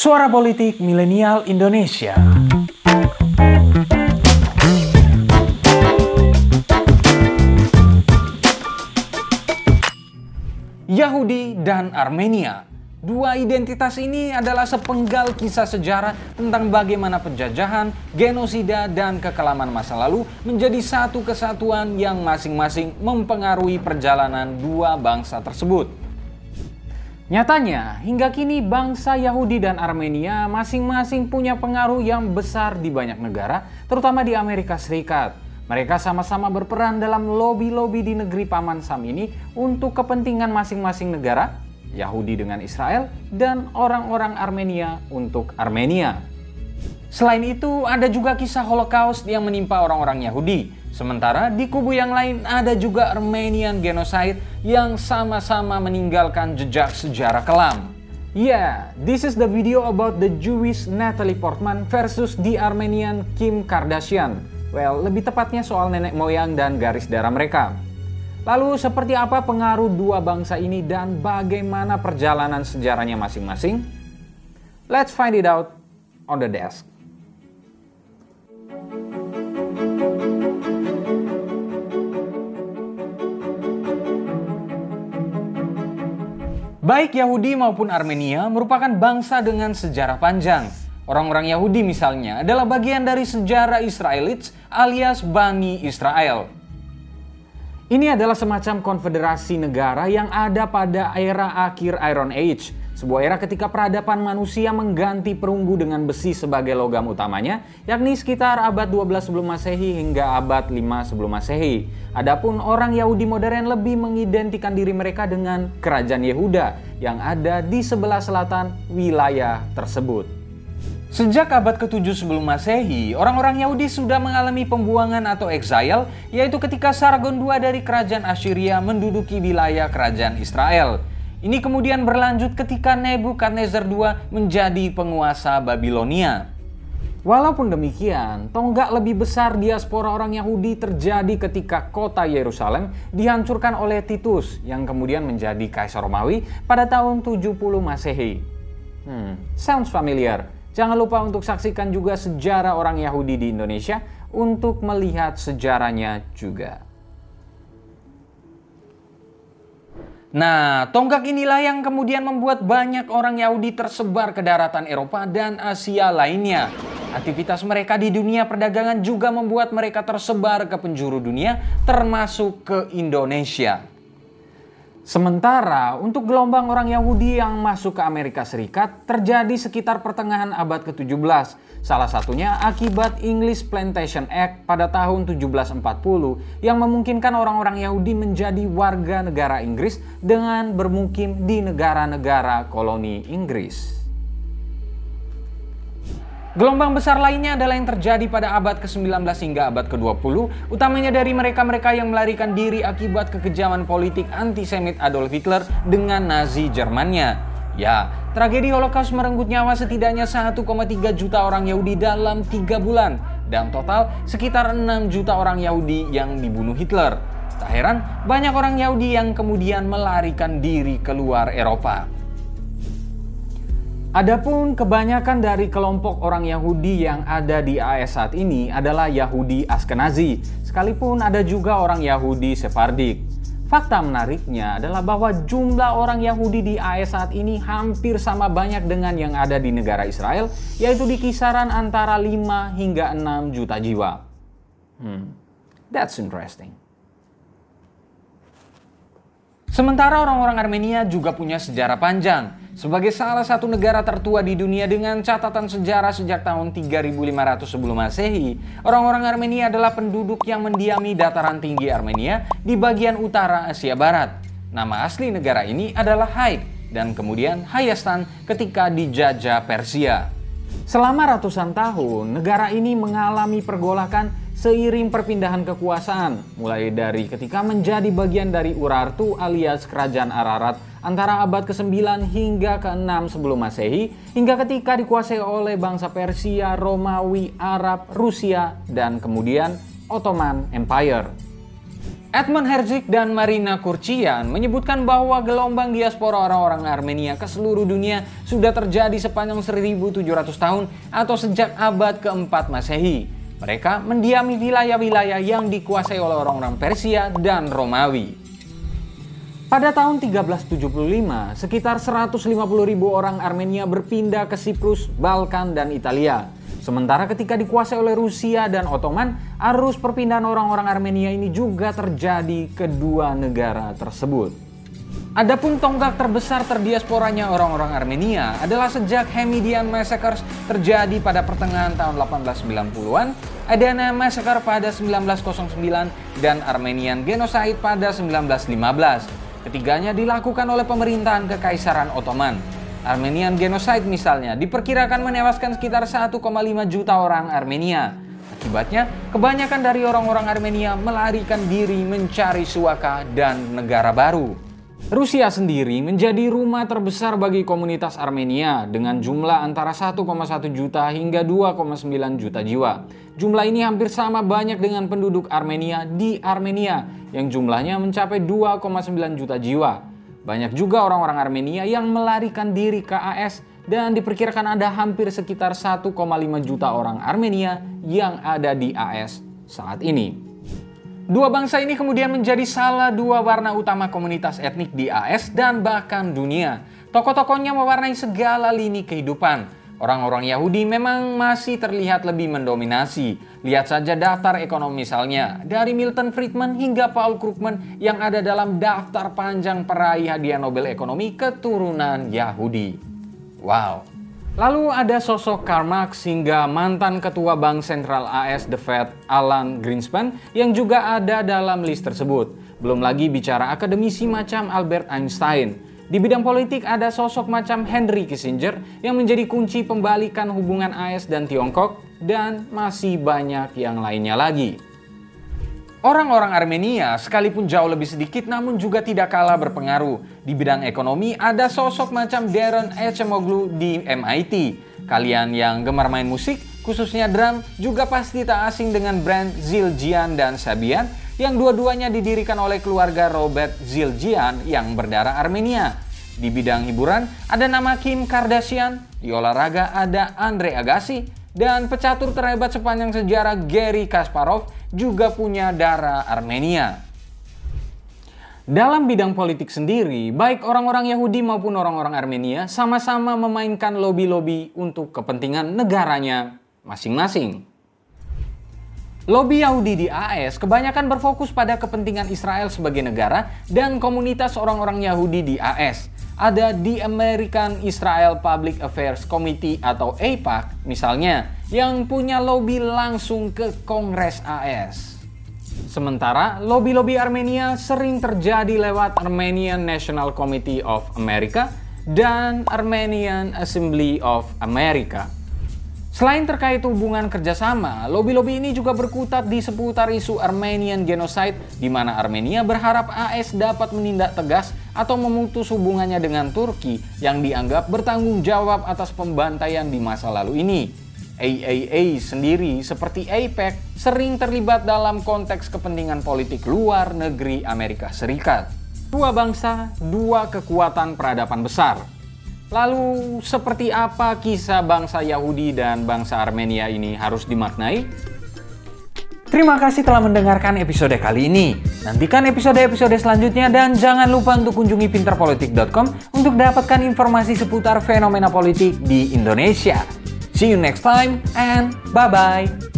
Suara Politik Milenial Indonesia. Yahudi dan Armenia. Dua identitas ini adalah sepenggal kisah sejarah tentang bagaimana penjajahan, genosida, dan kekelaman masa lalu menjadi satu kesatuan yang masing-masing mempengaruhi perjalanan dua bangsa tersebut. Nyatanya, hingga kini bangsa Yahudi dan Armenia masing-masing punya pengaruh yang besar di banyak negara, terutama di Amerika Serikat. Mereka sama-sama berperan dalam lobi-lobi di negeri Paman Sam ini untuk kepentingan masing-masing negara, Yahudi dengan Israel, dan orang-orang Armenia untuk Armenia. Selain itu, ada juga kisah Holocaust yang menimpa orang-orang Yahudi. Sementara di kubu yang lain ada juga Armenian Genocide yang sama-sama meninggalkan jejak sejarah kelam. Yeah, this is the video about the Jewish Natalie Portman versus the Armenian Kim Kardashian. Well, lebih tepatnya soal nenek moyang dan garis darah mereka. Lalu seperti apa pengaruh dua bangsa ini dan bagaimana perjalanan sejarahnya masing-masing? Let's find it out on the desk. Baik Yahudi maupun Armenia merupakan bangsa dengan sejarah panjang. Orang-orang Yahudi misalnya adalah bagian dari sejarah Israelites alias Bani Israel. Ini adalah semacam konfederasi negara yang ada pada era akhir Iron Age, sebuah era ketika peradaban manusia mengganti perunggu dengan besi sebagai logam utamanya, yakni sekitar abad 12 sebelum Masehi hingga abad 5 sebelum Masehi. Adapun orang Yahudi modern lebih mengidentikan diri mereka dengan kerajaan Yehuda yang ada di sebelah selatan wilayah tersebut. Sejak abad ke-7 sebelum Masehi, orang-orang Yahudi sudah mengalami pembuangan atau exile, yaitu ketika Sargon II dari kerajaan Assyria menduduki wilayah kerajaan Israel. Ini kemudian berlanjut ketika Nebukadnezar II menjadi penguasa Babilonia. Walaupun demikian, tonggak lebih besar diaspora orang Yahudi terjadi ketika kota Yerusalem dihancurkan oleh Titus yang kemudian menjadi kaisar Romawi pada tahun 70 Masehi. Hmm, sounds familiar. Jangan lupa untuk saksikan juga sejarah orang Yahudi di Indonesia untuk melihat sejarahnya juga. Nah, tonggak inilah yang kemudian membuat banyak orang Yahudi tersebar ke daratan Eropa dan Asia lainnya. Aktivitas mereka di dunia perdagangan juga membuat mereka tersebar ke penjuru dunia, termasuk ke Indonesia. Sementara untuk gelombang orang Yahudi yang masuk ke Amerika Serikat terjadi sekitar pertengahan abad ke-17. Salah satunya akibat English Plantation Act pada tahun 1740 yang memungkinkan orang-orang Yahudi menjadi warga negara Inggris dengan bermukim di negara-negara koloni Inggris. Gelombang besar lainnya adalah yang terjadi pada abad ke-19 hingga abad ke-20, utamanya dari mereka-mereka yang melarikan diri akibat kekejaman politik antisemit Adolf Hitler dengan Nazi Jermannya. Ya, tragedi Holocaust merenggut nyawa setidaknya 1,3 juta orang Yahudi dalam 3 bulan, dan total sekitar 6 juta orang Yahudi yang dibunuh Hitler. Tak heran, banyak orang Yahudi yang kemudian melarikan diri keluar Eropa. Adapun kebanyakan dari kelompok orang Yahudi yang ada di AS saat ini adalah Yahudi Askenazi, sekalipun ada juga orang Yahudi Sephardic. Fakta menariknya adalah bahwa jumlah orang Yahudi di AS saat ini hampir sama banyak dengan yang ada di negara Israel, yaitu di kisaran antara 5 hingga 6 juta jiwa. Hmm, that's interesting. Sementara orang-orang Armenia juga punya sejarah panjang. Sebagai salah satu negara tertua di dunia dengan catatan sejarah sejak tahun 3500 sebelum Masehi, orang-orang Armenia adalah penduduk yang mendiami dataran tinggi Armenia di bagian utara Asia Barat. Nama asli negara ini adalah Haid dan kemudian Hayastan ketika dijajah Persia. Selama ratusan tahun, negara ini mengalami pergolakan seiring perpindahan kekuasaan, mulai dari ketika menjadi bagian dari Urartu alias Kerajaan Ararat antara abad ke-9 hingga ke-6 sebelum Masehi hingga ketika dikuasai oleh bangsa Persia, Romawi, Arab, Rusia, dan kemudian Ottoman Empire. Edmund Herzig dan Marina Kurcian menyebutkan bahwa gelombang diaspora orang-orang Armenia ke seluruh dunia sudah terjadi sepanjang 1700 tahun atau sejak abad keempat Masehi. Mereka mendiami wilayah-wilayah yang dikuasai oleh orang-orang Persia dan Romawi. Pada tahun 1375, sekitar 150 ribu orang Armenia berpindah ke Siprus, Balkan, dan Italia. Sementara ketika dikuasai oleh Rusia dan Ottoman, arus perpindahan orang-orang Armenia ini juga terjadi kedua negara tersebut. Adapun tonggak terbesar terdiasporanya orang-orang Armenia adalah sejak Hamidian Massacres terjadi pada pertengahan tahun 1890-an, Adana Massacre pada 1909, dan Armenian Genocide pada 1915. Ketiganya dilakukan oleh pemerintahan Kekaisaran Ottoman. Armenian Genocide misalnya diperkirakan menewaskan sekitar 1,5 juta orang Armenia. Akibatnya, kebanyakan dari orang-orang Armenia melarikan diri mencari suaka dan negara baru. Rusia sendiri menjadi rumah terbesar bagi komunitas Armenia dengan jumlah antara 1,1 juta hingga 2,9 juta jiwa. Jumlah ini hampir sama banyak dengan penduduk Armenia di Armenia yang jumlahnya mencapai 2,9 juta jiwa. Banyak juga orang-orang Armenia yang melarikan diri ke AS dan diperkirakan ada hampir sekitar 1,5 juta orang Armenia yang ada di AS saat ini. Dua bangsa ini kemudian menjadi salah dua warna utama komunitas etnik di AS dan bahkan dunia. Tokoh-tokohnya mewarnai segala lini kehidupan, Orang-orang Yahudi memang masih terlihat lebih mendominasi. Lihat saja daftar ekonomi misalnya, dari Milton Friedman hingga Paul Krugman yang ada dalam daftar panjang peraih hadiah Nobel Ekonomi keturunan Yahudi. Wow. Lalu ada sosok Karl Marx hingga mantan ketua Bank Sentral AS The Fed Alan Greenspan yang juga ada dalam list tersebut. Belum lagi bicara akademisi macam Albert Einstein. Di bidang politik ada sosok macam Henry Kissinger yang menjadi kunci pembalikan hubungan AS dan Tiongkok dan masih banyak yang lainnya lagi. Orang-orang Armenia sekalipun jauh lebih sedikit namun juga tidak kalah berpengaruh. Di bidang ekonomi ada sosok macam Darren Echemoglu di MIT. Kalian yang gemar main musik, khususnya drum, juga pasti tak asing dengan brand Zildjian dan Sabian yang dua-duanya didirikan oleh keluarga Robert Zildjian yang berdarah Armenia. Di bidang hiburan ada nama Kim Kardashian, di olahraga ada Andre Agassi, dan pecatur terhebat sepanjang sejarah Gary Kasparov juga punya darah Armenia. Dalam bidang politik sendiri, baik orang-orang Yahudi maupun orang-orang Armenia sama-sama memainkan lobby-lobby untuk kepentingan negaranya masing-masing. Lobby Yahudi di AS kebanyakan berfokus pada kepentingan Israel sebagai negara dan komunitas orang-orang Yahudi di AS. Ada di American Israel Public Affairs Committee atau AIPAC misalnya yang punya lobby langsung ke Kongres AS. Sementara lobby-lobby Armenia sering terjadi lewat Armenian National Committee of America dan Armenian Assembly of America. Selain terkait hubungan kerjasama, lobby-lobby ini juga berkutat di seputar isu Armenian Genocide, di mana Armenia berharap AS dapat menindak tegas atau memutus hubungannya dengan Turki yang dianggap bertanggung jawab atas pembantaian di masa lalu ini. AAA sendiri seperti APEC sering terlibat dalam konteks kepentingan politik luar negeri Amerika Serikat. Dua bangsa, dua kekuatan peradaban besar. Lalu seperti apa kisah bangsa Yahudi dan bangsa Armenia ini harus dimaknai? Terima kasih telah mendengarkan episode kali ini. Nantikan episode-episode selanjutnya dan jangan lupa untuk kunjungi pinterpolitik.com untuk dapatkan informasi seputar fenomena politik di Indonesia. See you next time and bye-bye.